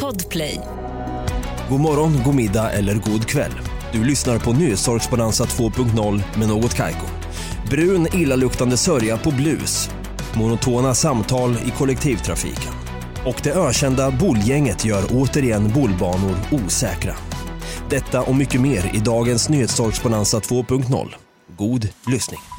Podplay. God morgon, god middag eller god kväll. Du lyssnar på Nyhetstorksbalansa 2.0 med Något kajko. Brun, illaluktande sörja på blus. Monotona samtal i kollektivtrafiken. Och det ökända bollgänget gör återigen bollbanor osäkra. Detta och mycket mer i dagens Nyhetstorksbalansa 2.0. God lyssning.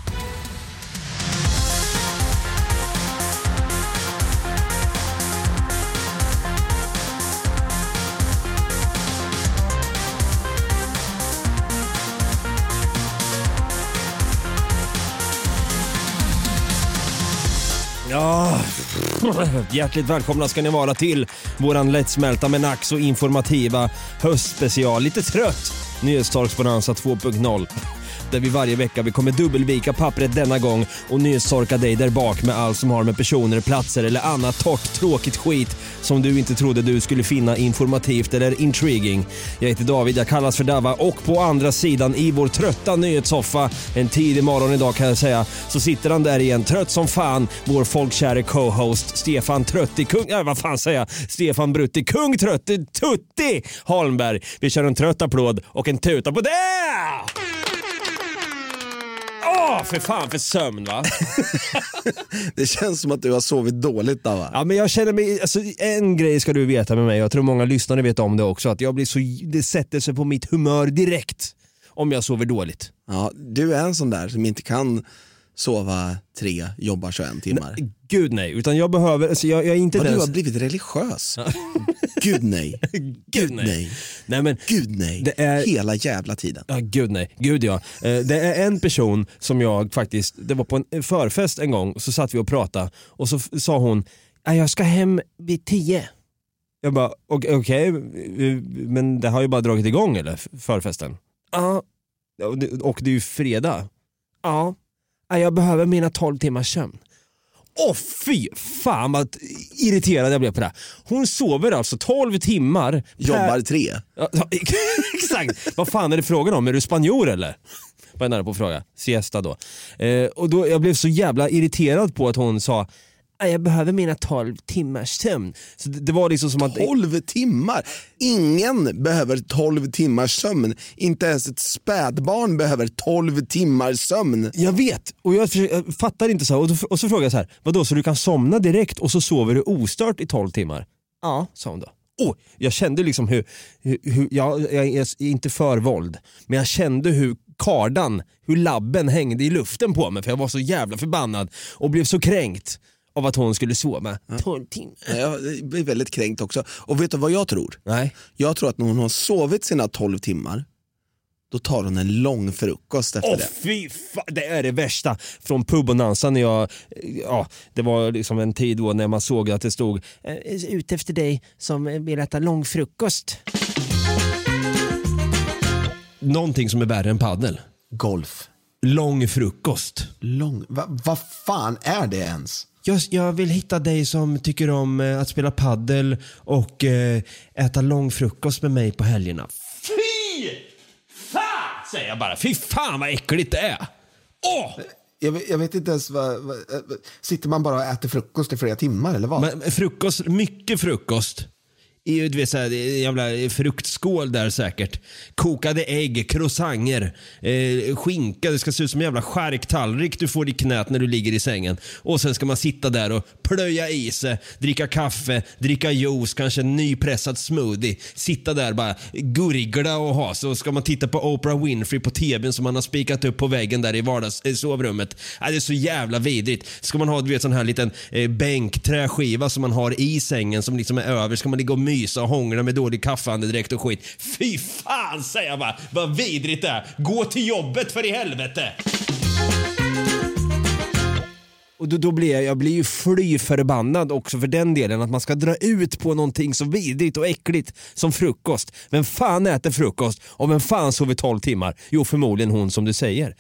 hjärtligt välkomna ska ni vara till våran lättsmälta men ack så informativa höstspecial. Lite trött Nyhetstorksbonanza 2.0 där vi varje vecka vi kommer dubbelvika pappret denna gång och nysorka dig där bak med allt som har med personer, platser eller annat torrt tråkigt skit som du inte trodde du skulle finna informativt eller intriguing. Jag heter David, jag kallas för Dava och på andra sidan i vår trötta nyhetssoffa en tidig morgon idag kan jag säga så sitter han där igen trött som fan vår folkkäre co-host Stefan Trötti Kung, äh, vad fan säger jag? Stefan Brutti Kung Trötti Tutti Holmberg. Vi kör en trött applåd och en tuta på det! För fan för sömn va? Det känns som att du har sovit dåligt Dava. Ja men jag känner mig, alltså, en grej ska du veta med mig, jag tror många lyssnare vet om det också, att jag blir så, det sätter sig på mitt humör direkt om jag sover dåligt. Ja, du är en sån där som inte kan sova tre, jobba 21 timmar. Gud nej, utan jag behöver, alltså, jag, jag är inte Vad den du har blivit religiös. Gud nej. Gud nej. Nej men, Gud nej. Det är- Hela jävla tiden. Ja, gud nej. Gud ja. Eh, Det är en person som jag faktiskt, det var på en förfest en gång, så satt vi och pratade och så sa hon, "Ja, jag ska hem vid tio. Jag bara, "Ok- okej, eh, men det har ju bara dragit igång eller, förfesten? Ja, och det- är ju fredag. "Ja, jag behöver mina 12 timmars sömn. Åh fy fan vad irriterad jag blev på det. Hon sover alltså 12 timmar. per- Jobbar tre. Ja, exakt. Vad fan är det frågan om? Är du spanjor eller? Var jag nära på att fråga. Siesta då. Eh, och då. Jag blev så jävla irriterad på att hon sa "Ah, jag behöver mina 12 timmars sömn. Så det, det var liksom som att... 12 timmar. Ingen behöver 12 timmars sömn. Inte ens ett spädbarn behöver 12 timmars sömn. Jag vet, och jag, försöker- jag fattar inte så. Och, då, och så frågade jag så här, vadå så du kan somna direkt och så sover du ostört i 12 timmar? Ja, sa hon då. Oh, jag kände liksom hur, hur, hur jag, jag är inte för våld, men jag kände hur kardan, hur labben hängde i luften på mig för jag var så jävla förbannad och blev så kränkt av att hon skulle sova 12 timmar. Jag blir väldigt kränkt också. Och vet du vad jag tror? Nej. Jag tror att när hon har sovit sina 12 timmar, då tar hon en lång frukost efter Åh det. fy fan, det är det värsta från Pubonanza när jag, ja det var liksom en tid då när man såg att det stod "Eh, ute efter dig som vill äta lång frukost. Någonting som är värre än paddel. Golf. Lång frukost. Lång. Va- Vad fan är det ens? Jag, jag vill hitta dig som tycker om eh, att spela paddel och eh, äta lång frukost med mig på helgerna. Fy fan säger jag bara. Fy fan vad äckligt det är. Åh! Jag vet, jag vet inte ens vad, vad, eh, Sitter man bara och äter frukost i flera timmar eller vad? Men frukost, mycket frukost. I du vet, så här, en jävla fruktskål där säkert. Kokade ägg, croissanter, eh, skinka. Det ska se ut som en jävla charktallrik du får i knät när du ligger i sängen. Och sen ska man sitta där och plöja i sig, dricka kaffe, dricka juice, kanske en nypressad smoothie. Sitta där bara gurgla och ha så ska man titta på Oprah Winfrey på tvn som man har spikat upp på väggen där i vardags, eh, sovrummet. Äh, det är så jävla vidrigt. Ska man ha du vet, sån här liten eh, bänkträskiva som man har i sängen som liksom är över. Ska man ligga och mysa och hångla med dålig kaffeandedräkt och skit. Fy fan säger jag bara. Vad vidrigt det är. Gå till jobbet för i helvete. Och då, då blir jag, jag blir ju fly förbannad också för den delen att man ska dra ut på någonting så vidrigt och äckligt som frukost. Vem fan äter frukost och vem fan sover 12 timmar? Jo förmodligen hon som du säger.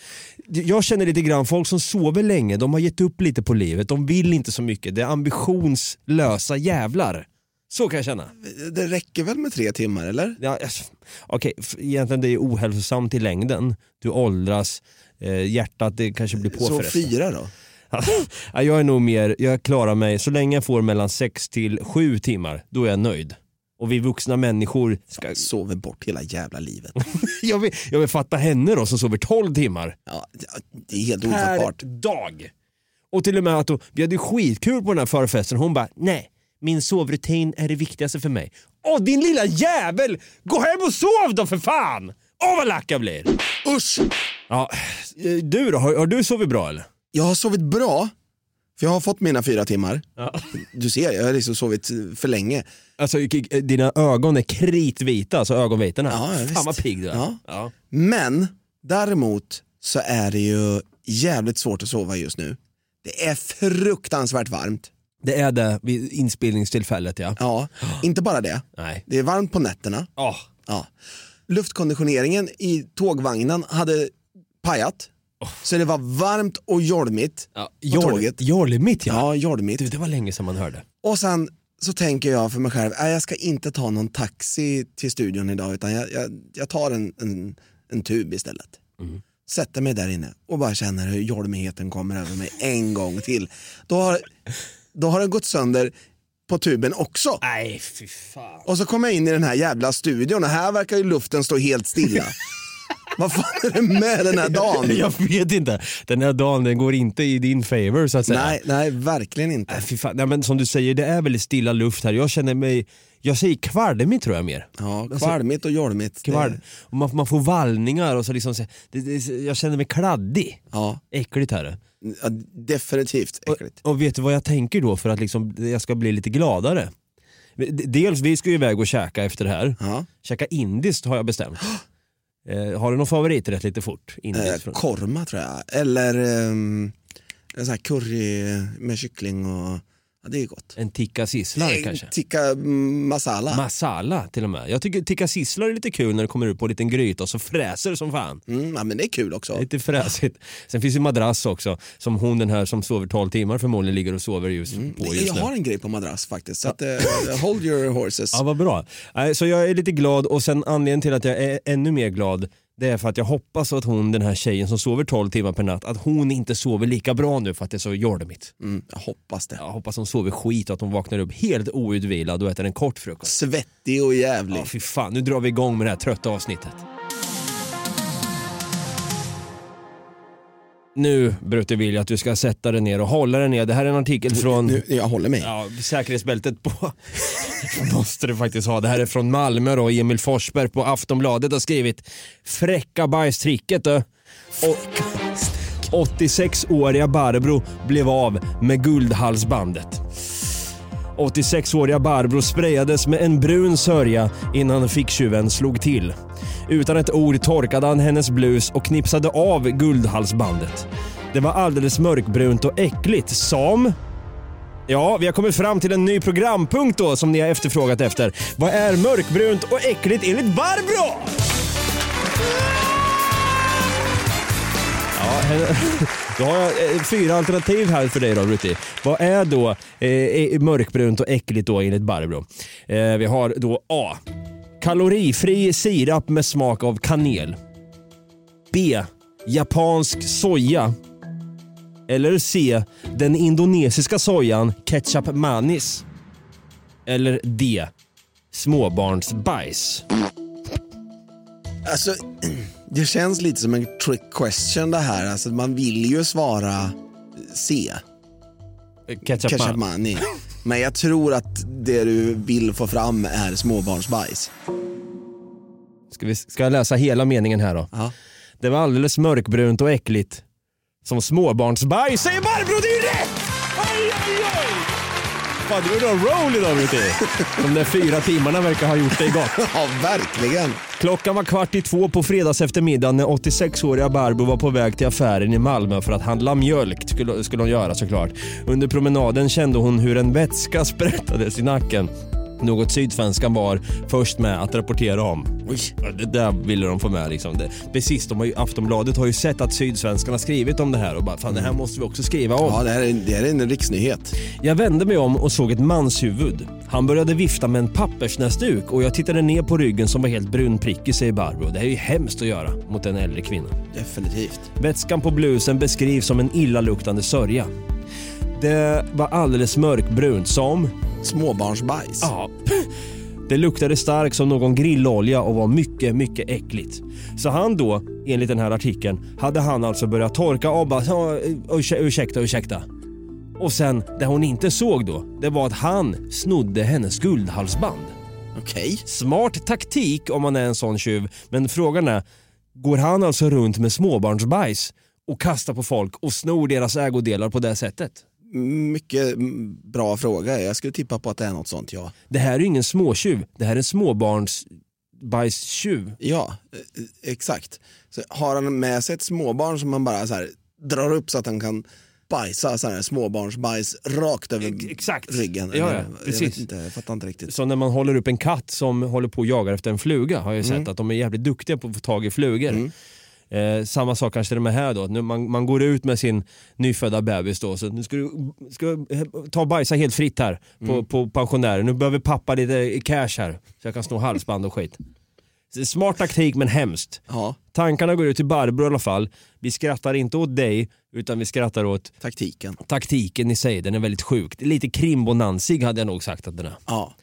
Jag känner lite grann folk som sover länge, de har gett upp lite på livet, de vill inte så mycket. Det är ambitionslösa jävlar. Så kan jag känna. Det räcker väl med tre timmar eller? Ja, alltså, Okej, f- egentligen det är ohälsosamt i längden. Du åldras, eh, hjärtat det kanske blir Så påfrestat. fyra då? Ja, jag är nog mer, jag klarar mig, så länge jag får mellan 6 till 7 timmar, då är jag nöjd. Och vi vuxna människor ska... Sover bort hela jävla livet. Jag vill, jag vill fatta henne då som sover 12 timmar Ja, det är helt per ofattbart. dag. Och till och med att då, vi hade skitkul på den här förfesten hon bara, nej, min sovrutin är det viktigaste för mig. Åh din lilla jävel! Gå hem och sov då för fan! Åh vad lack jag blir! Usch! Ja, eh, du då, har, har du sovit bra eller? Jag har sovit bra, för jag har fått mina fyra timmar. Ja. Du ser, jag har liksom sovit för länge. Alltså dina ögon är kritvita, alltså ögonvitorna. Ja, ja, Fan vad pigg du är. Ja. Ja. Men däremot så är det ju jävligt svårt att sova just nu. Det är fruktansvärt varmt. Det är det vid inspelningstillfället ja. Ja, inte bara det. Nej. Det är varmt på nätterna. Åh. Ja. Luftkonditioneringen i tågvagnen hade pajat. Så det var varmt och jolmigt Ja, på tåget. Jolmigt ja. Ja, jolmigt. Du, det var länge sedan man hörde. Och sen så tänker jag för mig själv, nej, jag ska inte ta någon taxi till studion idag utan jag, jag, jag tar en, en, en tub istället. Sätter mig där inne och bara känner hur jolmigheten kommer över mig en gång till. Då har, då har den gått sönder på tuben också. Nej fy fan. Och så kommer jag in i den här jävla studion och här verkar ju luften stå helt stilla. Vad fan är det med den här dagen? Jag vet inte. Den här dagen den går inte i din favor så att säga. Nej, nej, verkligen inte. Nej, fy fan. Nej, men som du säger, det är väldigt stilla luft här. Jag känner mig, jag säger kvalmigt tror jag mer. Ja, kvalmigt och jolmigt. Kvalm. Och man, man får vallningar och så liksom, så- det, det, jag känner mig kladdig. Ja, Äckligt här. är det. ja, definitivt äckligt. Och, och vet du vad jag tänker då för att liksom, jag ska bli lite gladare? Dels, vi ska ju iväg och käka efter det här. Ja. Käka indiskt har jag bestämt. Eh, har du någon favoriträtt lite fort? Indiskt? Eh, korma tror jag. Eller um, en sån här curry med kyckling och ja, det är gott. en tikka sisslar kanske? Tikka mm, masala. Masala till och med. Jag tycker tikka sisslar är lite kul när det kommer ut på en liten gryta och så fräser det som fan. mm, ja, men det är kul också. Lite fräsigt. Sen finns ju madrass också, som hon den här som sover 12 timmar förmodligen ligger och sover just på just jag nu. har en grej på madrass faktiskt. Så att, eh, hold your horses. Ja vad bra. Så jag är lite glad och sen anledningen till att jag är ännu mer glad det är för att jag hoppas att hon, den här tjejen som sover 12 timmar per natt, att hon inte sover lika bra nu för att det är så jordemigt. Mm, jag hoppas det. Jag hoppas hon sover skit och att hon vaknar upp helt outvilad och äter en kort frukost. Svettig och jävlig. Ja fy fan, nu drar vi igång med det här trötta avsnittet. Nu Brutte vill jag att du ska sätta dig ner och hålla dig ner. Det här är en artikel från Nu, jag håller mig. ja, säkerhetsbältet på måste du faktiskt ha. Det här är från Malmö då. Emil Forsberg på Aftonbladet har skrivit Fräcka bajstricket du. Och 86-åriga Barbro blev av med guldhalsbandet. 86-åriga Barbro sprayades med en brun sörja innan ficktjuven slog till. Utan ett ord torkade han hennes blus och knipsade av guldhalsbandet. Det var alldeles mörkbrunt och äckligt som... Ja, vi har kommit fram till en ny programpunkt då som ni har efterfrågat efter. Vad är mörkbrunt och äckligt enligt Barbro? Ja, då har jag eh, fyra alternativ här för dig då Brutti. Vad är då eh, eh, mörkbrunt och äckligt då enligt Barbro? Eh, vi har då A. Kalorifri sirap med smak av kanel. B. Japansk soja. Eller C. Den indonesiska sojan ketchup manis. Eller D. Småbarnsbajs. Alltså, det känns lite som en trick question det här. Alltså, man vill ju svara C, Ketchup, ketchup money. Men jag tror att det du vill få fram är småbarnsbajs. Ska, vi, ska jag läsa hela meningen här då? Ja. Det var alldeles mörkbrunt och äckligt. Som småbarnsbajs säger Barbro, det är ju rätt! Oj, oj, oj! Fan, du är en roll idag Brutti. De där fyra timmarna verkar ha gjort dig gott. ja, verkligen. Klockan var kvart i två på fredags eftermiddag när 86-åriga Barbro var på väg till affären i Malmö för att handla mjölk, skulle, skulle hon göra såklart. Under promenaden kände hon hur en vätska sprättades i nacken. Något Sydsvenskan var först med att rapportera om. Det där ville de få med. Liksom. Det, precis, de har ju, Aftonbladet har ju sett att Sydsvenskan har skrivit om det här och bara fan det här måste vi också skriva om. Ja, det här är, det här är en riksnyhet. Jag vände mig om och såg ett manshuvud. Han började vifta med en pappersnäsduk och jag tittade ner på ryggen som var helt brunprickig säger Barbro. Det här är ju hemskt att göra mot en äldre kvinna. Definitivt. Vätskan på blusen beskrivs som en illaluktande sörja. Det var alldeles mörkbrunt som... Småbarnsbajs. Ja. Det luktade starkt som någon grillolja och var mycket, mycket äckligt. Så han då, enligt den här artikeln, hade han alltså börjat torka av bara "Ja, ursäkta, ursäkta, ursäkta. Och sen, det hon inte såg då, det var att han snodde hennes guldhalsband. Okej. Smart taktik om man är en sån tjuv, men frågan är, går han alltså runt med småbarnsbajs och kastar på folk och snor deras ägodelar på det sättet? Mycket mm, bra fråga. Jag skulle tippa på att det är något sånt, ja. Det här är ju ingen småtjuv, det här är en småbarnsbajstjuv. Ja, eh, exakt. Så har han med sig ett småbarn som man bara så här, drar upp så att han kan bajsa så här, småbarnsbajs rakt över Ex- exakt. ryggen. Ja, ja, Jag, precis. vet inte, jag fattar inte riktigt. Så när man håller upp en katt som håller på och jagar efter en fluga har jag sett Mm. att de är jävligt duktiga på att få tag i flugor. Eh, samma sak kanske det med här då. Nu man, man går ut med sin nyfödda bebis då. Så nu ska du, ska du ta och bajsa helt fritt här på, Mm. på pensionären. Nu behöver pappa lite cash här så jag kan sno halsband och skit. Smart taktik men hemskt. Ja, Tankarna går ut till Barbro i alla fall. Vi skrattar inte åt dig utan vi skrattar åt taktiken. taktiken i sig. Den är väldigt sjuk. Lite krimbonansig hade jag nog sagt att den är. Ja,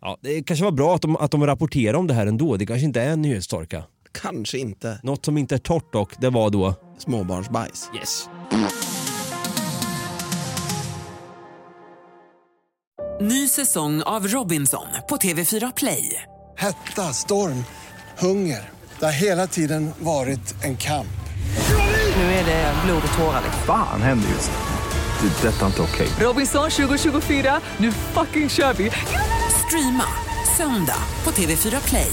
Ja, det kanske var bra att de, att de rapporterar om det här ändå. Det kanske inte är en nyhetstorka. Kanske inte Något som inte är torrt dock, det var då... småbarnsbajs. Yes. Ny säsong av Robinson på TV4 Play. Hetta, storm, hunger. Det har hela tiden varit en kamp. Nu är det blod och tårar. Fan händer just nu. Det. är Detta är inte okej. Robinson 2024, nu fucking kör vi! Streama söndag på TV4 Play.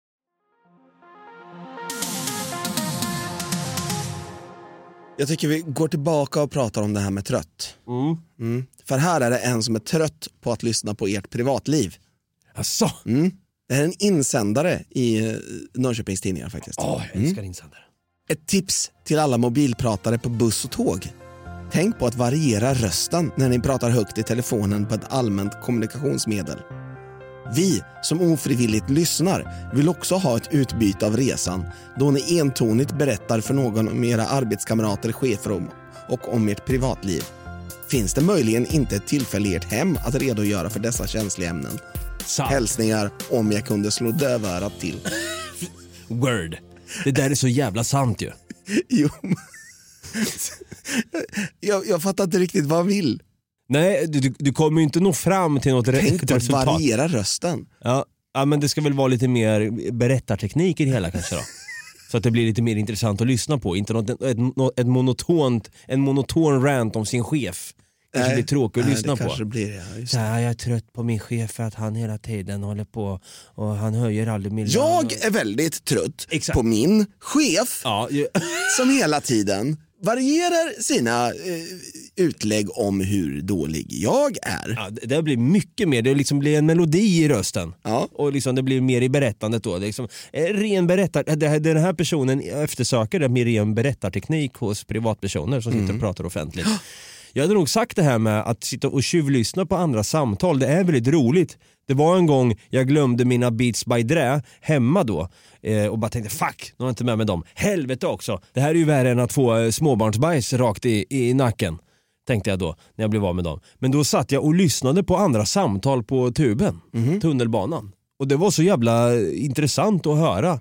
Jag tycker vi går tillbaka och pratar om det här med trött. Mm. För här är det en som är trött på att lyssna på ert privatliv. Asså? Mm. Det här är en insändare i eh, Norrköpings Tidningar faktiskt. Åh, jag älskar insändare. Ett tips till alla mobilpratare på buss och tåg. Tänk på att variera rösten när ni pratar högt i telefonen på ett allmänt kommunikationsmedel. Vi som ofrivilligt lyssnar vill också ha ett utbyte av resan då ni entonigt berättar för någon om era arbetskamrater, chefer och om ert privatliv. Finns det möjligen inte ett tillfälle i ert hem att redogöra för dessa känsliga ämnen? Sant. Hälsningar om jag kunde slå dövörat till. Word. Det där är så jävla sant ju. Jo. jag, jag fattar inte riktigt vad han vill. Nej, du, du- kommer ju inte nå fram till något Tänk på att resultat. variera rösten. Ja, ja, men det ska väl vara lite mer berättarteknik i det hela kanske då. Så att det blir lite mer intressant att lyssna på. Inte något, ett, något, ett monotont, en monoton rant om sin chef. Kanske blir tråkigt att nej, lyssna det på. blir det. Ja, just det. här, jag är trött på min chef för att han hela tiden håller på och han höjer aldrig min. Jag är väldigt trött Exakt. på min chef Ja, ju- som hela tiden varierar sina eh, utlägg om hur dålig jag är. ja, det det blir mycket mer, det liksom blir en melodi i rösten. Ja. Och liksom det blir mer i berättandet då. Det är liksom, eh, ren berättar, det, här- den här personen eftersöker det mer ren berättarteknik hos privatpersoner som sitter och pratar offentligt. Jag hade nog sagt det här med att sitta och tjuvlyssna på andra samtal, det är väldigt roligt. Det var en gång jag glömde mina Beats by Dre hemma då eh, och bara tänkte fuck, nu har jag inte med mig dem. Helvete också, det här är ju värre än att få eh, småbarnsbajs rakt i, i nacken. Tänkte jag då när jag blev av med dem. Men då satt jag och lyssnade på andra samtal på tuben, tunnelbanan. Och det var så jävla intressant att höra.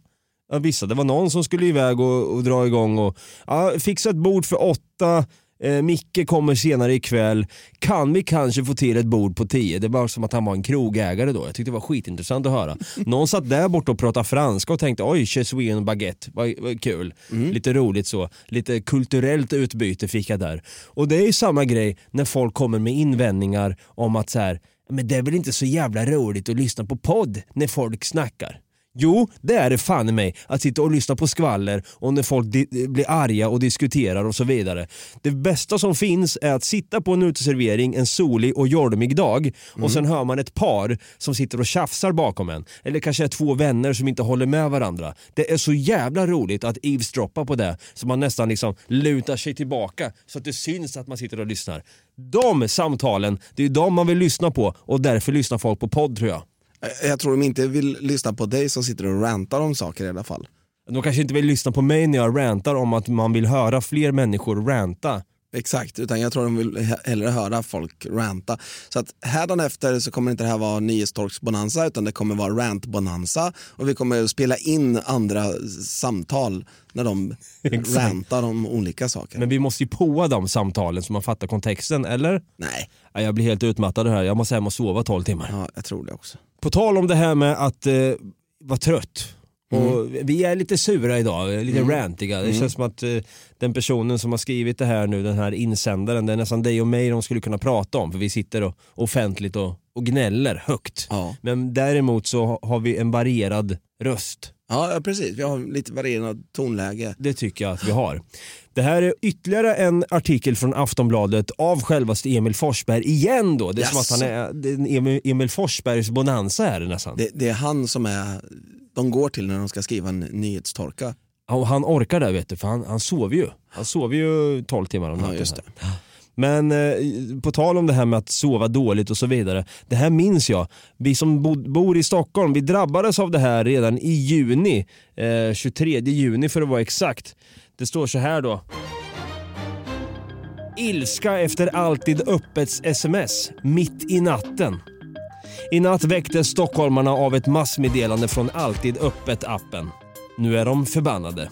Vissa, det var någon som skulle iväg och, och dra igång och ja, fixa ett bord för åtta, eh, Micke kommer senare ikväll, kan vi kanske få till ett bord på tio? Det var som att han var en krogägare då, jag tyckte det var skitintressant att höra. Någon satt där borta och pratade franska och tänkte oj, suis en baguette, vad, vad kul. Lite roligt så, lite kulturellt utbyte fick jag där. Och det är ju samma grej när folk kommer med invändningar om att så här, men det är väl inte så jävla roligt att lyssna på podd när folk snackar. Jo, det är det fan i mig. Att sitta och lyssna på skvaller och när folk blir arga och diskuterar och så vidare. Det bästa som finns är att sitta på en uteservering en solig och jormig dag och sen hör man ett par som sitter och tjafsar bakom en. Eller kanske två vänner som inte håller med varandra. Det är så jävla roligt att eavesdroppa på det så man nästan liksom lutar sig tillbaka så att det syns att man sitter och lyssnar. De samtalen, det är de man vill lyssna på och därför lyssnar folk på podd tror jag. Eh, jag tror de inte vill lyssna på dig som sitter och rantar om saker i alla fall. De kanske inte vill lyssna på mig när jag rantar om att man vill höra fler människor ranta. Exakt, utan jag tror de vill he- hellre höra folk ranta. Så att hädanefter så kommer inte det här vara nyhetstorksbonanza utan det kommer vara rantbonanza och vi kommer att spela in andra samtal när de Exakt. rantar om olika saker. Men vi måste ju påa de samtalen så man fattar kontexten, eller? Nej, Ja, Jag blir helt utmattad här, jag måste hem och sova 12 timmar. ja, jag tror det också. På tal om det här med att eh, vara trött. Mm. Och vi är lite sura idag, lite rantiga. Det känns som att eh, den personen som har skrivit det här nu, den här insändaren, det är nästan dig och mig de skulle kunna prata om. För vi sitter och, offentligt och, och gnäller högt. Ja. Men däremot så ha- har vi en varierad röst. Ja, precis. Vi har lite varierande tonläge. Det tycker jag att vi har. Det här är ytterligare en artikel från Aftonbladet av självaste Emil Forsberg igen då. Det är som att han är är Emil, Forsbergs bonanza är det nästan. Det, det är han som är, de går till när de ska skriva en nyhetstorka. Och han orkar det vet du, för han, han sover ju. Han sover ju 12 timmar om Ja, natten. just det. Men eh, på tal om det här med att sova dåligt och så vidare. Det här minns jag. Vi som bo, bor i Stockholm, vi drabbades av det här redan i juni. Eh, 23 juni för att vara exakt. Det står så här då. Ilska efter alltid öppets sms mitt i natten. I natt väcktes stockholmarna av ett massmeddelande från Alltid öppet-appen. Nu är de förbannade.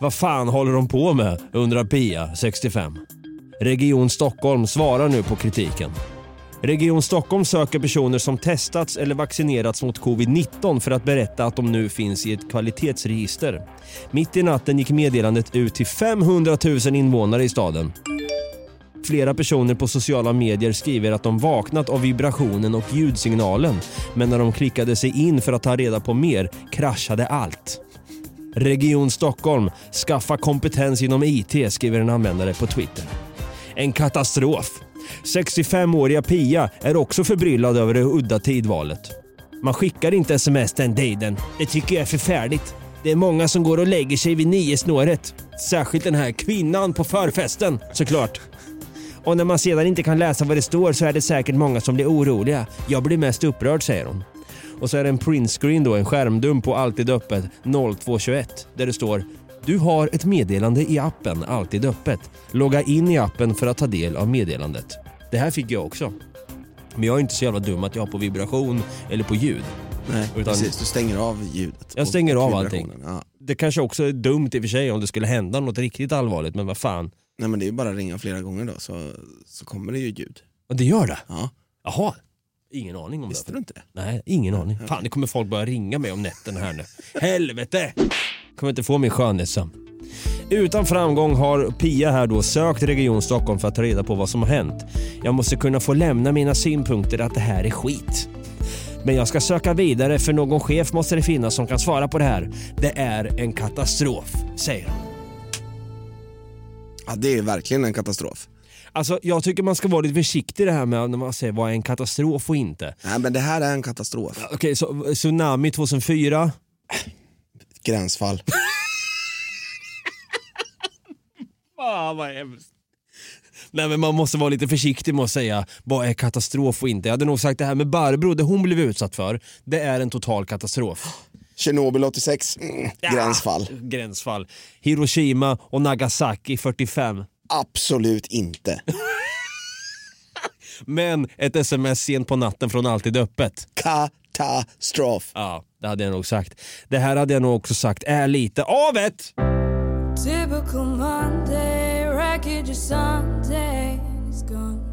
Vad fan håller de på med? undrar Pia, 65. Region Stockholm svarar nu på kritiken. Region Stockholm söker personer som testats eller vaccinerats mot covid-19 för att berätta att de nu finns i ett kvalitetsregister. Mitt i natten gick meddelandet ut till 500 000 invånare i staden. Flera personer på sociala medier skriver att de vaknat av vibrationen och ljudsignalen men när de klickade sig in för att ta reda på mer kraschade allt. Region Stockholm, skaffa kompetens inom IT skriver en användare på Twitter. En katastrof. 65-åriga Pia är också förbryllad över det udda tidvalet. Man skickar inte sms den tiden. Det tycker jag är förfärligt. Det är många som går och lägger sig vid nio snåret. Särskilt den här kvinnan på förfesten såklart. Och när man sedan inte kan läsa vad det står så är det säkert många som blir oroliga. Jag blir mest upprörd säger hon. Och så är det en printscreen då, en skärmdump på Alltid öppet 0221 där det står Du har ett meddelande i appen Alltid öppet. Logga in i appen för att ta del av meddelandet. Det här fick jag också. Men jag är inte så jävla dum att jag har på vibration eller på ljud. Nej, Utan- precis. Du stänger av ljudet. Jag stänger av allting. Ja. Det kanske också är dumt i och för sig om det skulle hända något riktigt allvarligt men vad fan. Nej men det är ju bara att ringa flera gånger då så, så kommer det ju ljud. Och det gör det? Ja, Jaha. Ingen aning om visste det. du inte det? Nej, ingen aning. Fan, det kommer folk börja ringa mig om nätterna här nu. Helvete! Kommer inte få min skönhetssömn. Utan framgång har Pia här då sökt Region Stockholm för att ta reda på vad som har hänt. Jag måste kunna få lämna mina synpunkter att det här är skit. Men jag ska söka vidare för någon chef måste det finnas som kan svara på det här. Det är en katastrof, säger hon. Ja det är verkligen en katastrof. Alltså jag tycker man ska vara lite försiktig det här med när man säger vad är en katastrof och inte. Nej men det här är en katastrof. Okej, så tsunami 2004. Gränsfall. Fan vad hemskt. Nej men man måste vara lite försiktig med att säga vad är katastrof och inte. Jag hade nog sagt det här med Barbro, det hon blev utsatt för, det är en total katastrof. Tjernobyl 86, mm, gränsfall. Gränsfall. Hiroshima och Nagasaki 45. Absolut inte. Men ett sms sent på natten från Alltid Öppet. Katastrof. Ja, det hade jag nog sagt. Det här hade jag nog också sagt är lite av ett... Typical Monday, wreckage of Sunday is gone.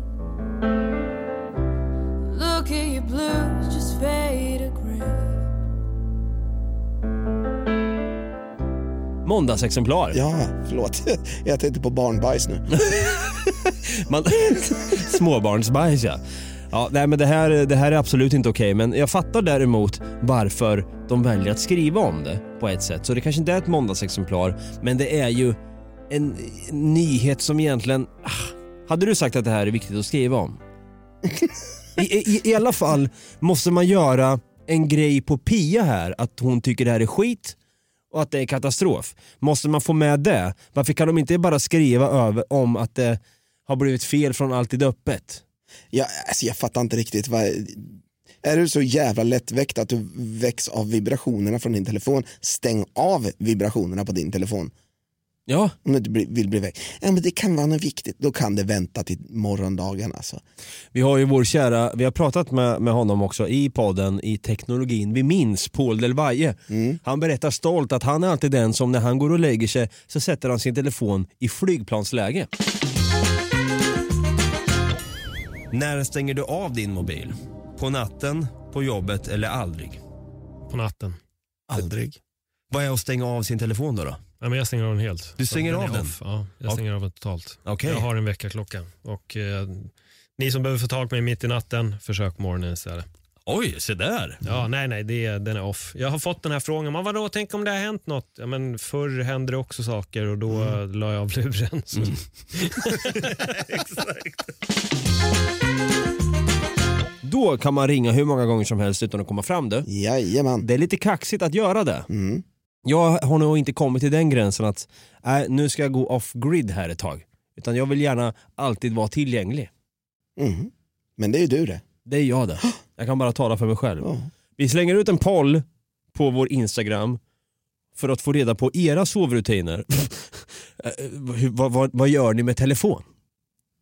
Look at your blues Måndagsexemplar. Ja, förlåt. Jag tänkte på barnbajs nu. Man, småbarnsbajs ja. Ja, nej men det här, det här är absolut inte okej men jag fattar däremot varför de väljer att skriva om det på ett sätt. Så det kanske inte är ett måndagsexemplar men det är ju en nyhet som egentligen... Ah, hade du sagt att det här är viktigt att skriva om? I, i, I alla fall måste man göra en grej på Pia här, att hon tycker det här är skit och att det är katastrof. Måste man få med det? Varför kan de inte bara skriva över om att det har blivit fel från Alltid Öppet? Ja, alltså jag fattar inte riktigt. Vad, är du så jävla lättväckt att du väcks av vibrationerna från din telefon, stäng av vibrationerna på din telefon. Ja. Om du inte vill bli väck. Ja, men det kan vara något viktigt, då kan det vänta till morgondagen. Alltså. Vi har ju vår kära, vi har pratat med, med honom också i podden i teknologin vi minns, Paul Del Valle. Han berättar stolt att han är alltid den som när han går och lägger sig så sätter han sin telefon i flygplansläge. När stänger du av din mobil? På natten, på jobbet eller aldrig? På natten. Aldrig. Vad är att stänga av sin telefon då? då? Ja, men jag stänger av den helt. Du stänger är av den? Off. Ja, jag Ja. stänger av den totalt. Okej. Jag har en väckarklocka. Och eh, ni som behöver få tag på mig mitt i natten, försök morgonen istället. Oj, se där. Ja, nej, nej, det, är- den är off. Jag har fått den här frågan, men vadå, tänk om det har hänt något? Ja, men förr hände det också saker och då mm. la jag av luren. Så. Då kan man ringa hur många gånger som helst utan att komma fram du. Jajamän. Det är lite kaxigt att göra det. Jag har nog inte kommit till den gränsen att äh, nu ska jag gå off grid här ett tag. Utan jag vill gärna alltid vara tillgänglig. Mhm. Men det är ju du det. Det är jag det. Jag kan bara tala för mig själv. Ja. Vi slänger ut en poll på vår Instagram för att få reda på era sovrutiner. Eh, vad, vad, vad gör ni med telefon?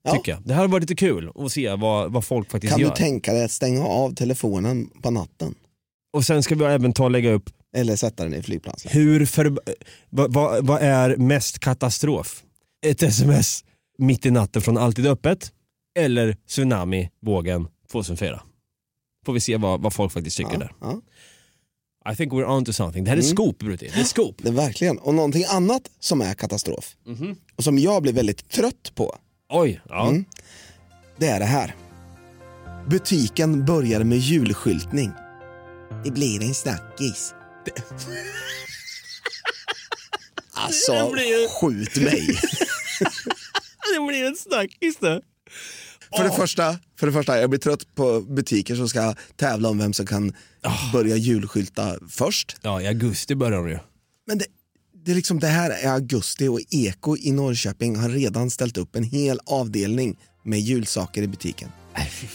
Ja. Tycker jag. Det här varit lite kul att se vad, vad folk faktiskt Kan gör. du tänka dig att stänga av telefonen på natten? Och sen ska vi även ta och lägga upp Eller sätta den i flygplatsen? hur för, vad, vad, vad är mest katastrof? Ett sms mitt i natten från Alltid Öppet eller tsunami vågen 2004? Får vi se vad, vad folk faktiskt tycker Ja, där. ja. I think we're on to something. Det här är Mm. scoop Brutti. Det är scoop. Det är verkligen. Och någonting annat som är katastrof Mhm. och som jag blir väldigt trött på, Oj, ja. Mm. det är det här. Butiken börjar med julskyltning. Det blir en snackis. Det... Alltså, blir- skjut mig. Det blir en snackis det. För det, första, för det första, jag blir trött på butiker som ska tävla om vem som kan börja julskylta först. Ja, i augusti börjar de ju. Men det, det, är liksom, det här är augusti och Eko i Norrköping har redan ställt upp en hel avdelning med julsaker i butiken.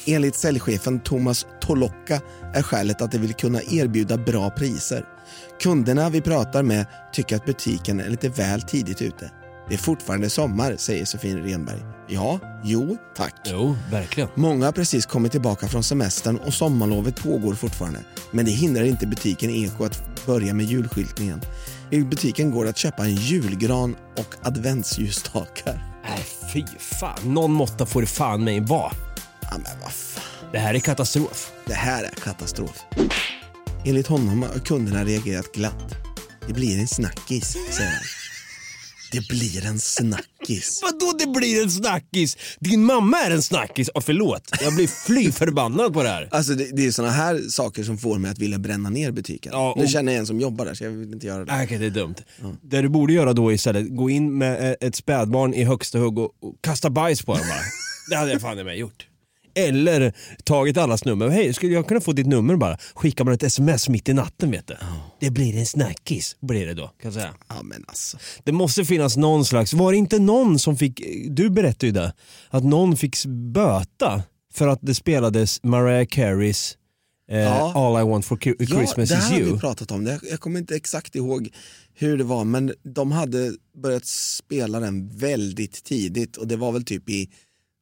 Enligt säljchefen Thomas Tolocka är skälet att de vill kunna erbjuda bra priser. Kunderna vi pratar med tycker att butiken är lite väl tidigt ute. Det är fortfarande sommar, säger Sofie Renberg. Ja, jo, tack. Jo, verkligen. Många har precis kommit tillbaka från semestern och sommarlovet pågår fortfarande. Men det hindrar inte butiken Eko att börja med julskyltningen. I butiken går det att köpa en julgran och adventsljusstakar. Nej, fy fan. Någon måtta får det fan mig vara. Ja, men vad fan. Det här är katastrof. Det här är katastrof. Enligt honom har kunderna reagerat glatt. Det blir en snackis, säger han. Det blir en snackis. Vadå det blir en snackis? Din mamma är en snackis. Oh, förlåt, jag blir fly förbannad på det här. Alltså det, det är såna här saker som får mig att vilja bränna ner butiken. Ja, Nu och- känner jag en som jobbar där så jag vill inte göra det. Okej, det är dumt. Det du borde göra då istället, gå in med eh, ett spädbarn i högsta hugg och, och kasta bajs på dem bara. det hade jag fan i mig gjort. Eller tagit allas nummer. Hej, skulle jag kunna få ditt nummer bara? Skickar man ett sms mitt i natten vet du. Det blir en snackis, blir det då. Kan jag säga. Ja men alltså. Det måste finnas någon slags, var det inte någon som fick, du berättade ju det, att någon fick böta för att det spelades Mariah Careys eh, Ja. All I want for Christmas ja, det is här har you. vi pratat om. Det- Jag kommer inte exakt ihåg hur det var men de hade börjat spela den väldigt tidigt och det var väl typ i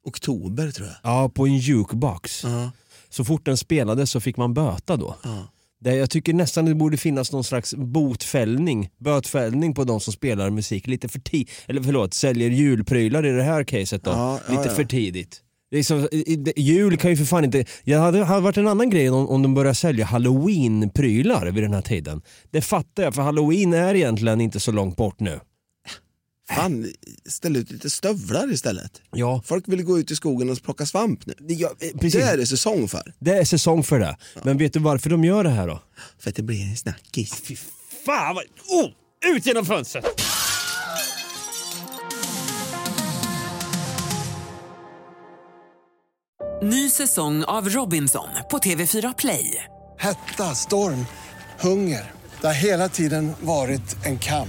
oktober tror jag. Ja, på en jukebox. Ja. Så fort den spelades så fick man böta då. Ja. Det, jag tycker nästan det borde finnas någon slags botfällning, bötfällning på de som spelar musik lite för tidigt, eller förlåt, säljer julprylar i det här caset då, ja, lite för tidigt. Det i- jul kan ju för fan inte, jag hade, hade varit en annan grej om, om de börjar sälja halloween-prylar vid den här tiden. Det fattar jag, för halloween är egentligen inte så långt bort nu. Fan, ställ ut lite stövlar istället. Ja. Folk vill gå ut i skogen och plocka svamp nu. Ja, eh, precis. Det är det säsong för. Det är säsong för det. Men vet du varför de gör det här då? För att det blir en snackis. Fy fan vad... Oh! Ut genom fönstret! Ny säsong av Robinson på TV4 Play. Hetta, storm, hunger. Det har hela tiden varit en kamp.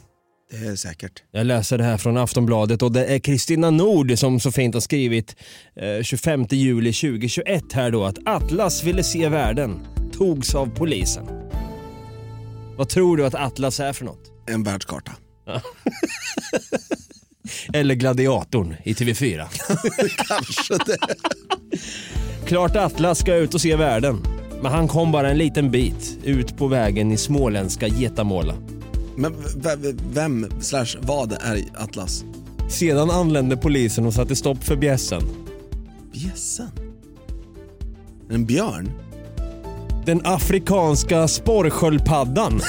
Det är säkert. Jag läser det här från Aftonbladet och det är Kristina Nord som så fint har skrivit eh, 25 juli 2021 här då att Atlas ville se världen, togs av polisen. Vad tror du att Atlas är för något? En världskarta. Eller Gladiatorn i TV4. Kanske det. Klart Atlas ska ut och se världen. Men han kom bara en liten bit ut på vägen i småländska Getamåla. Men vem slash vad är Atlas? Sedan anlände polisen och satte stopp för bjässen. Bjässen? En björn? Den afrikanska sporrsköldpaddan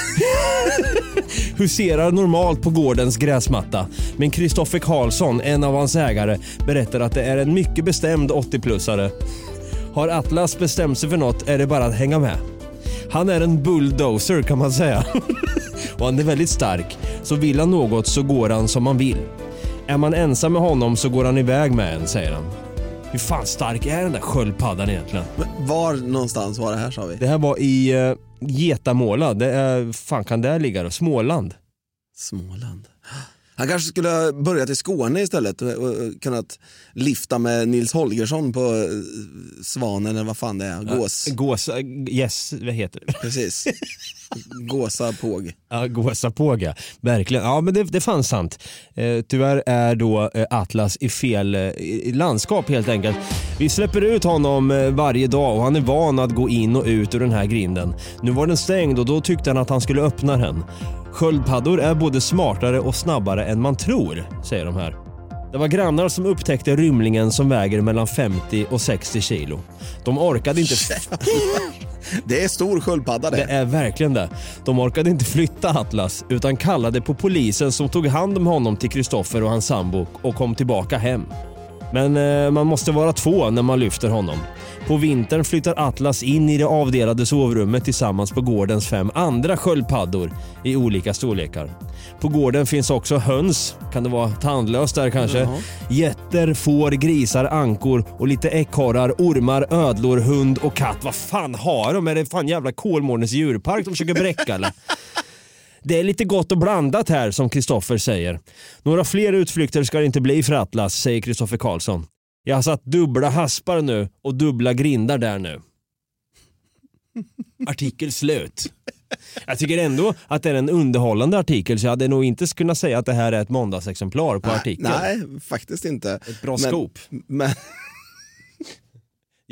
huserar normalt på gårdens gräsmatta. Men Kristoffer Karlsson, en av hans ägare, berättar att det är en mycket bestämd 80-plussare. Har Atlas bestämt sig för något är det bara att hänga med. Han är en bulldozer kan man säga. Och han är väldigt stark. Så vill han något så går han som man vill. Är man ensam med honom så går han iväg med en, säger han. Hur fan stark är den där sköldpaddan egentligen? Men Var någonstans var det här sa vi? Det här var i uh, Getamåla. Det är, fan kan det ligga då? Småland? Småland. Han kanske skulle ha börjat i Skåne istället och, kunnat lifta med Nils Holgersson på eh, Svanen eller vad fan det är. Gås. Gåsa, yes, vad heter det? Precis. Gåsa påg. Ja, gåsapåga. Verkligen. Ja, men det, det fanns sant. Eh, tyvärr är då eh, Atlas i fel eh, i landskap helt enkelt. Vi släpper ut honom eh, varje dag och han är van att gå in och ut ur den här grinden. Nu var den stängd och då tyckte han att han skulle öppna den. Sköldpaddor är både smartare och snabbare än man tror, säger de här. Det var grannar som upptäckte rymlingen som väger mellan 50 och 60 kilo. De orkade inte... Det är stor sköldpadda det. Det är verkligen det. De orkade inte flytta Atlas utan kallade på polisen som tog hand om honom till Kristoffer och hans sambo och kom tillbaka hem. Men eh, man måste vara två när man lyfter honom. På vintern flyttar Atlas in i det avdelade sovrummet tillsammans på gårdens fem andra sköldpaddor i olika storlekar. På gården finns också höns, kan det vara tandlöst där kanske? Jaha. Getter, får, grisar, ankor och lite ekorrar, ormar, ödlor, hund och katt. Vad fan har de? Är det fan jävla Kolmårdens djurpark de försöker bräcka eller? Det är lite gott och blandat här som Kristoffer säger. Några fler utflykter ska det inte bli för Atlas, säger Kristoffer Karlsson. Jag har satt dubbla haspar nu och dubbla grindar där nu. Artikel slut. Jag tycker ändå att det är en underhållande artikel så jag hade nog inte kunnat säga att det här är ett måndagsexemplar på artikeln. Nej, faktiskt inte. Ett bra Men- scoop. Men,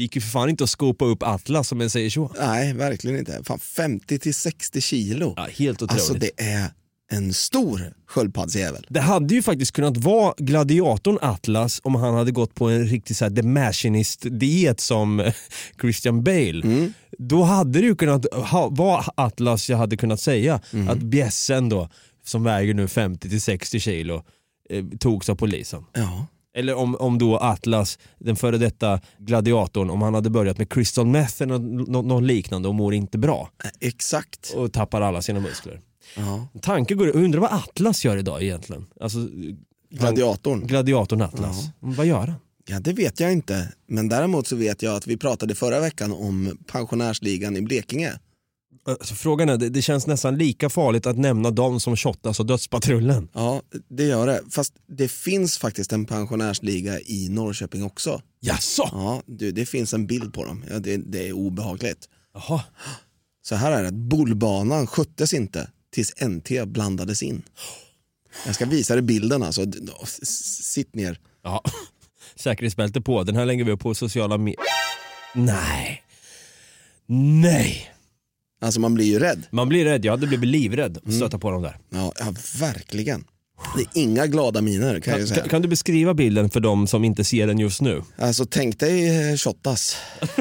Det gick ju för fan inte att skopa upp Atlas om man säger så. nej, verkligen inte. Fan, 50 till 60 kilo. Ja, helt otroligt. Alltså det är en stor sköldpaddsjävel. Det hade ju faktiskt kunnat vara gladiatorn Atlas om han hade gått på en riktig så här, The Machinist-diet som eh, Christian Bale. Då hade det ju kunnat ha, vara Atlas jag hade kunnat säga att bjässen då, som väger nu 50-60 kilo, eh, togs av polisen. Ja. Eller om, om då Atlas, den före detta gladiatorn, om han hade börjat med crystal meth eller något, något liknande och mår inte bra Exakt. och tappar alla sina muskler. Ja. Tanken går, undrar vad Atlas gör idag egentligen? Alltså, Gladiatorn. gladiatorn Atlas. Vad gör han? Ja, det vet jag inte. Men däremot så vet jag att vi pratade förra veckan om pensionärsligan i Blekinge. Alltså, frågan är, det, det känns nästan lika farligt att nämna dem som shottas och Dödspatrullen. Ja, det gör det. Fast det finns faktiskt en pensionärsliga i Norrköping också. Jaså? Ja, du, det finns en bild på dem. Ja, det, det är obehagligt. Jaha. Så här är det, bullbanan sköttes inte tills NT blandades in. Jag ska visa dig bilden alltså. Sitt ner. Ja. Säkerhetsbälte på, den här lägger vi upp på sociala medier. Nej. Nej. Alltså man blir ju rädd. Man blir rädd, jag hade blivit livrädd att stöta på dem där. Ja, ja verkligen. Det är inga glada miner kan jag ju Kan, säga. kan du beskriva bilden för de som inte ser den just nu? Alltså tänk dig eh, Shottaz.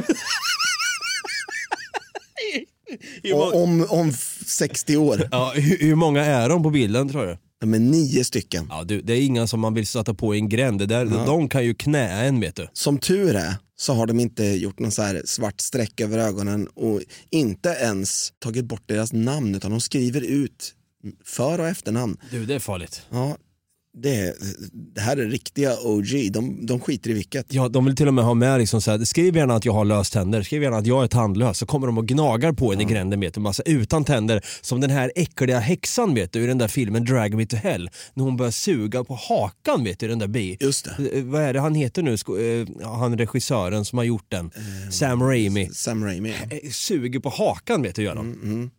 Och om, om 60 år. Ja, hur, hur många är de på bilden tror du? De är nio stycken. Ja, du, det är inga som man vill stöta på i en gränd. Det där, De kan ju knä en vet du. Som tur är så har de inte gjort någon så här svart streck över ögonen och inte ens tagit bort deras namn utan de skriver ut för och efternamn. Du, det är farligt. Ja, det, det här är riktiga OG, de, de skiter i vilket. Ja, de vill till och med ha med liksom så här, skriv gärna att jag har löständer, skriv gärna att jag är tandlös, så kommer de och gnagar på en i gränden vet du, massa utan tänder. Som den här äckliga häxan vet du, i den där filmen Drag Me To Hell, när hon börjar suga på hakan vet du, den där bi. Just det. Eh, Vad är det han heter nu, eh, han regissören som har gjort den? Sam Raimi. Sam Raimi. Eh, Suger på hakan vet du gör de. Mm.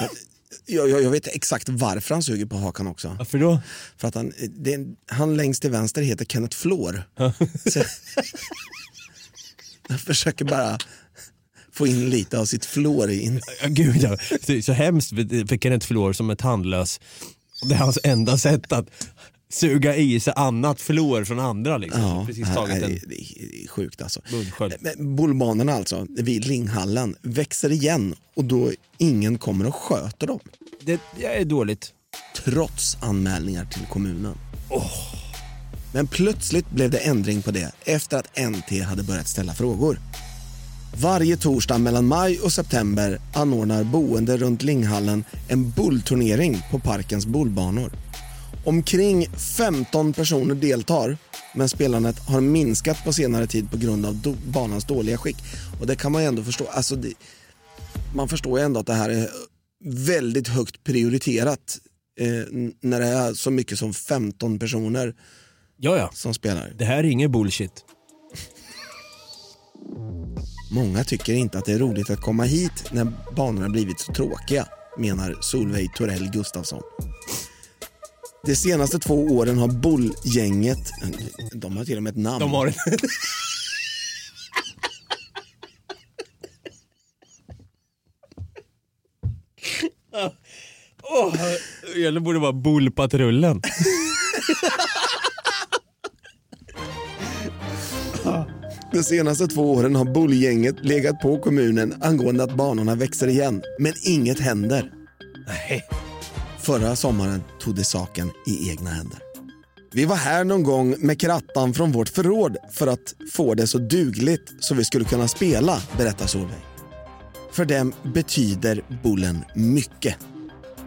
Jag, jag, jag vet exakt varför han suger på hakan också. Varför då? För att han, det, han längst till vänster heter Kenneth Flår. Så, jag försöker bara få in lite av sitt flår in. Ja, Gud ja, det är så hemskt för Kenneth Flår som är tandlös. Det är hans enda sätt att suga i sig annat flår från andra. Liksom. Ja, Precis tagit en det, är sjukt alltså. Men alltså, vid Linghallen, växer igen och då ingen kommer och sköter dem. Det, det är dåligt. Trots anmälningar till kommunen. Men plötsligt blev det ändring på det efter att NT hade börjat ställa frågor. Varje torsdag mellan maj och september anordnar boende runt Linghallen en bullturnering på parkens bullbanor. Omkring 15 personer deltar, men spelandet har minskat på senare tid på grund av do- banans dåliga skick. Och det kan man ju ändå förstå. Alltså det, man förstår ju ändå att det här är väldigt högt prioriterat eh, när det är så mycket som 15 personer Ja, ja. som spelar. Det här är ingen bullshit. Många tycker inte att det är roligt att komma hit när banorna blivit så tråkiga, menar Solveig Torell Gustafsson. De senaste två åren har Bullgänget, de har till och med ett namn. De har oh, Eller borde vara Bullpatrullen. De senaste två åren har Bullgänget legat på kommunen angående att banorna växer igen, men inget händer. Nej. Förra sommaren tog de saken i egna händer. Vi var här någon gång med krattan från vårt förråd för att få det så dugligt så vi skulle kunna spela, berättar Solveig. För dem betyder bullen mycket.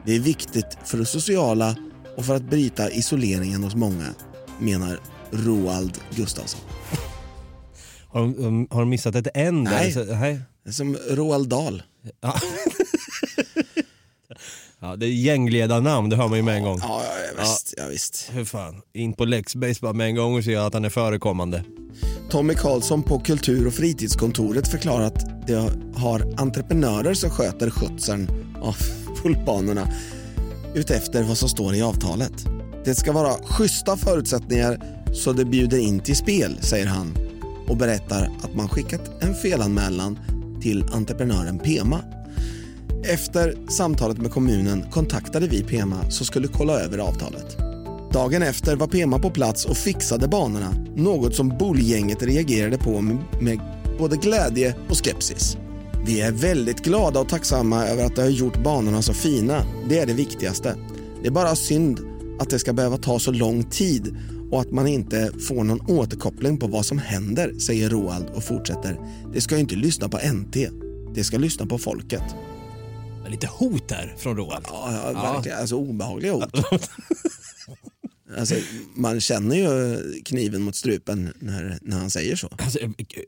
Det är viktigt för det sociala och för att bryta isoleringen hos många, menar Roald Gustafsson. Har de, har de missat ett N där? Nej. Så, nej. Som Roald Dahl. Ja. ja, det är gängledarnamn, det hör man ju med en gång. Ja, ja, visst. Ja. visst. Hur fan, in på Lexbase bara med en gång och se att han är förekommande. Tommy Karlsson på Kultur och fritidskontoret förklarar att de har entreprenörer som sköter skötseln av fullbanorna utefter vad som står i avtalet. Det ska vara schyssta förutsättningar så det bjuder in till spel, säger han och berättar att man skickat en felanmälan till entreprenören Pema. Efter samtalet med kommunen kontaktade vi Pema som skulle kolla över avtalet. Dagen efter var Pema på plats och fixade banorna, något som Bullgänget reagerade på med, både glädje och skepsis. Vi är väldigt glada och tacksamma över att de har gjort banorna så fina. Det är det viktigaste. Det är bara synd att det ska behöva ta så lång tid och att man inte får någon återkoppling på vad som händer, säger Roald och fortsätter. Det ska ju inte lyssna på NT. Det ska lyssna på folket. Lite hot där från Roald. Ja, ja, verkligen. Alltså obehagliga ord. Alltså, man känner ju kniven mot strupen när, när han säger så. Alltså,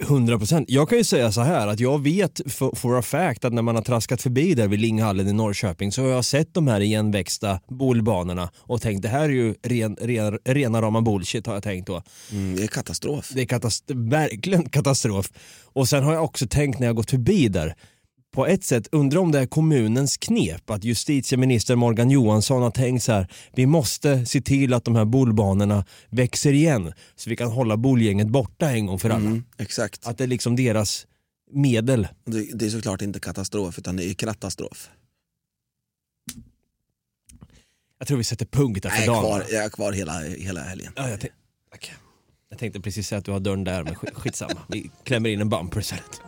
100 procent. Jag kan ju säga så här att jag vet for, for a fact att när man har traskat förbi där vid Linghallen i Norrköping så har jag sett de här igenväxta bolbanorna och tänkt det här är ju ren, ren, rena rama bullshit har jag tänkt då. Mm, det är katastrof. Det är katast verkligen katastrof. Och sen har jag också tänkt när jag gått förbi där på ett sätt undrar om det är kommunens knep att justitieminister Morgan Johansson har tänkt så här vi måste se till att de här bolbanorna växer igen så vi kan hålla bolgänget borta en gång för alla. Mm, exakt. Att det är liksom deras medel. Det, det är såklart inte katastrof utan det är katastrof. Jag tror vi sätter punkt där för är dagen. kvar, jag är kvar hela, hela helgen. Ja, jag, tänk- Tack. jag tänkte precis säga att du har dörren där men sk- skitsamma. Vi klämmer in en bumper istället.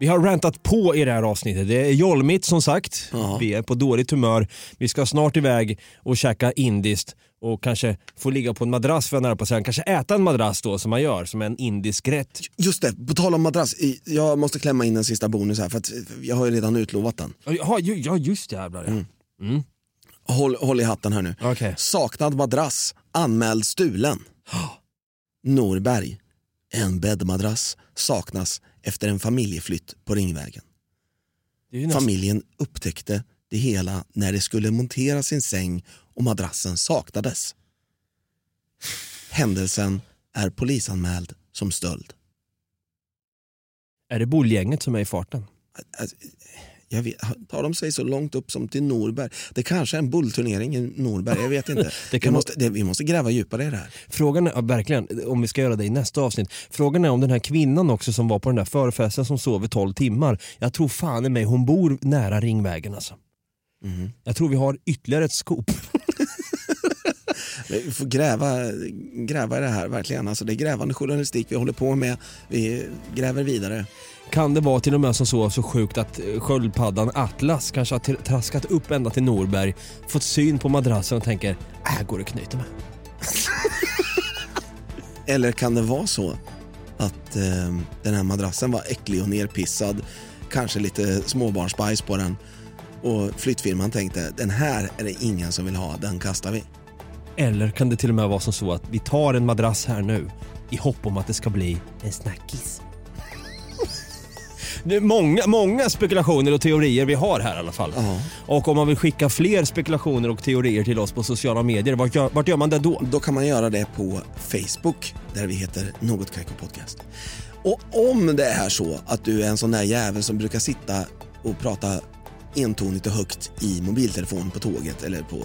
Vi har rantat på i det här avsnittet. Det är jolmigt som sagt. Vi är på dåligt humör. Vi ska snart iväg och käka indiskt och kanske få ligga på en madrass för jag nära på att säga. Kanske äta en madrass då som man gör, som en indisk rätt. Just det, på tal om madrass. Jag måste klämma in en sista bonus här för att jag har ju redan utlovat den. Ja, ja just det, jävlar ja. Mm. Håll, håll i hatten här nu. Okej. Saknad madrass, anmäld stulen. Norberg. En bäddmadrass saknas efter en familjeflytt på Ringvägen. Familjen upptäckte det hela när de skulle montera sin säng och madrassen saknades. Händelsen är polisanmäld som stöld. Är det bolgänget som är i farten? Alltså, Jag vet, tar de sig så långt upp som till Norberg? Det kanske är en bullturnering i Norberg, jag vet inte. Det kan vi, måste, det, vi måste gräva djupare i det här. Frågan är, ja, verkligen, om vi ska göra det i nästa avsnitt. Frågan är om den här kvinnan också som var på den där förfesten som sov i 12 timmar. Jag tror fan i mig hon bor nära Ringvägen alltså. Mhm. Jag tror vi har ytterligare ett scoop. Vi får gräva, gräva i det här verkligen. Alltså, det är grävande journalistik vi håller på med. Vi gräver vidare. Kan det vara till och med som så, så sjukt att eh, sköldpaddan Atlas kanske har traskat upp ända till Norberg, fått syn på madrassen och tänker, äh går det att knyta med. Eller kan det vara så att eh, den här madrassen var äcklig och nerpissad, kanske lite småbarnsbajs på den och flyttfirman tänkte den här är det ingen som vill ha, den kastar vi. Eller kan det till och med vara som så att vi tar en madrass här nu i hopp om att det ska bli en snackis. Det är många, många spekulationer och teorier vi har här i alla fall. Och om man vill skicka fler spekulationer och teorier till oss på sociala medier, vart gör, vart gör man det då? Då kan man göra det på Facebook där vi heter Något Kaiko Podcast. Och om det är så att du är en sån där jävel som brukar sitta och prata entonigt och högt i mobiltelefon på tåget eller på eh,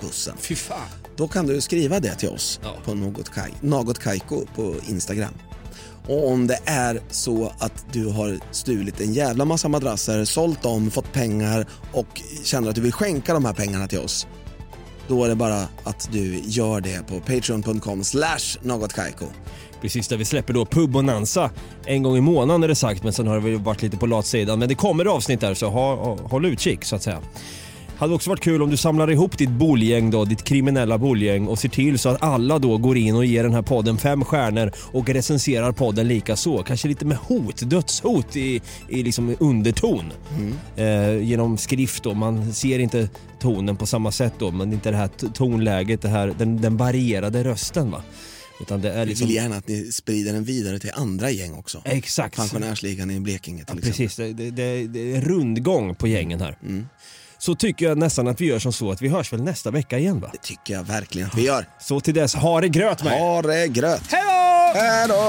bussen. Fy fan. Då kan du skriva det till oss på något, kaj, något Kaiko på Instagram. Och om det är så att du har stulit en jävla massa madrasser, sålt dem, fått pengar och känner att du vill skänka de här pengarna till oss. Då är det bara att du gör det på patreon.com slash någotkaiko. Precis där vi släpper då Pub Bonanza en gång i månaden är det sagt men sen har det väl varit lite på latsidan. Men det kommer avsnitt där så ha, håll utkik så att säga. Hade också varit kul om du samlar ihop ditt bolgäng då, ditt kriminella bolgäng och ser till så att alla då går in och ger den här podden fem stjärnor och recenserar podden lika så. Kanske lite med hot, dödshot i, i liksom underton. Eh, genom skrift då, man ser inte tonen på samma sätt då men inte det här tonläget, det här, den, den varierade rösten va. Utan det är Vi liksom... vill gärna att ni sprider den vidare till andra gäng också. Exakt. Pensionärsligan i Blekinge till Ja, exempel. precis, det, det, det, det är rundgång på gängen här. Mm. Så tycker jag nästan att vi gör som så att vi hörs väl nästa vecka igen va? Det tycker jag verkligen att vi gör. Så till dess, ha det gröt med. Ha det gröt! Hej då! Hej då!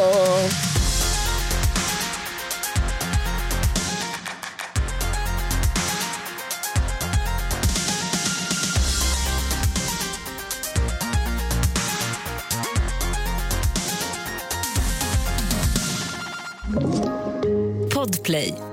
Podplay.